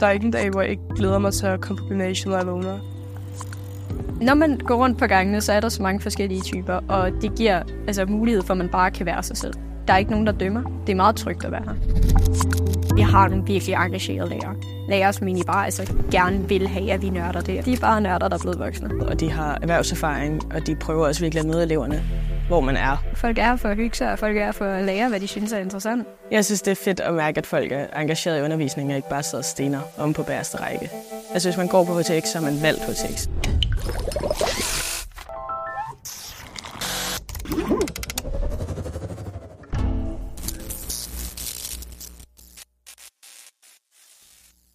Der er ikke en dag, hvor jeg ikke glæder mig til at komme på gymnasiet, når jeg vågner. Når man går rundt på gangene, så er der så mange forskellige typer, og det giver altså, mulighed for, at man bare kan være sig selv. Der er ikke nogen, der dømmer. Det er meget trygt at være her. Vi har nogle virkelig engagerede lærere. Lærere, som egentlig bare altså, gerne vil have, at vi nørder det. De er bare nørder, der er blevet voksne. Og de har erhvervserfaring, og de prøver også virkelig at møde eleverne, hvor man er. Folk er for at hygge sig, og folk er for at lære, hvad de synes er interessant. Jeg synes, det er fedt at mærke, at folk er engageret i undervisningen, og ikke bare sidder og stener om på bæreste række. Altså, hvis man går på HTX, så er man valgt HTX.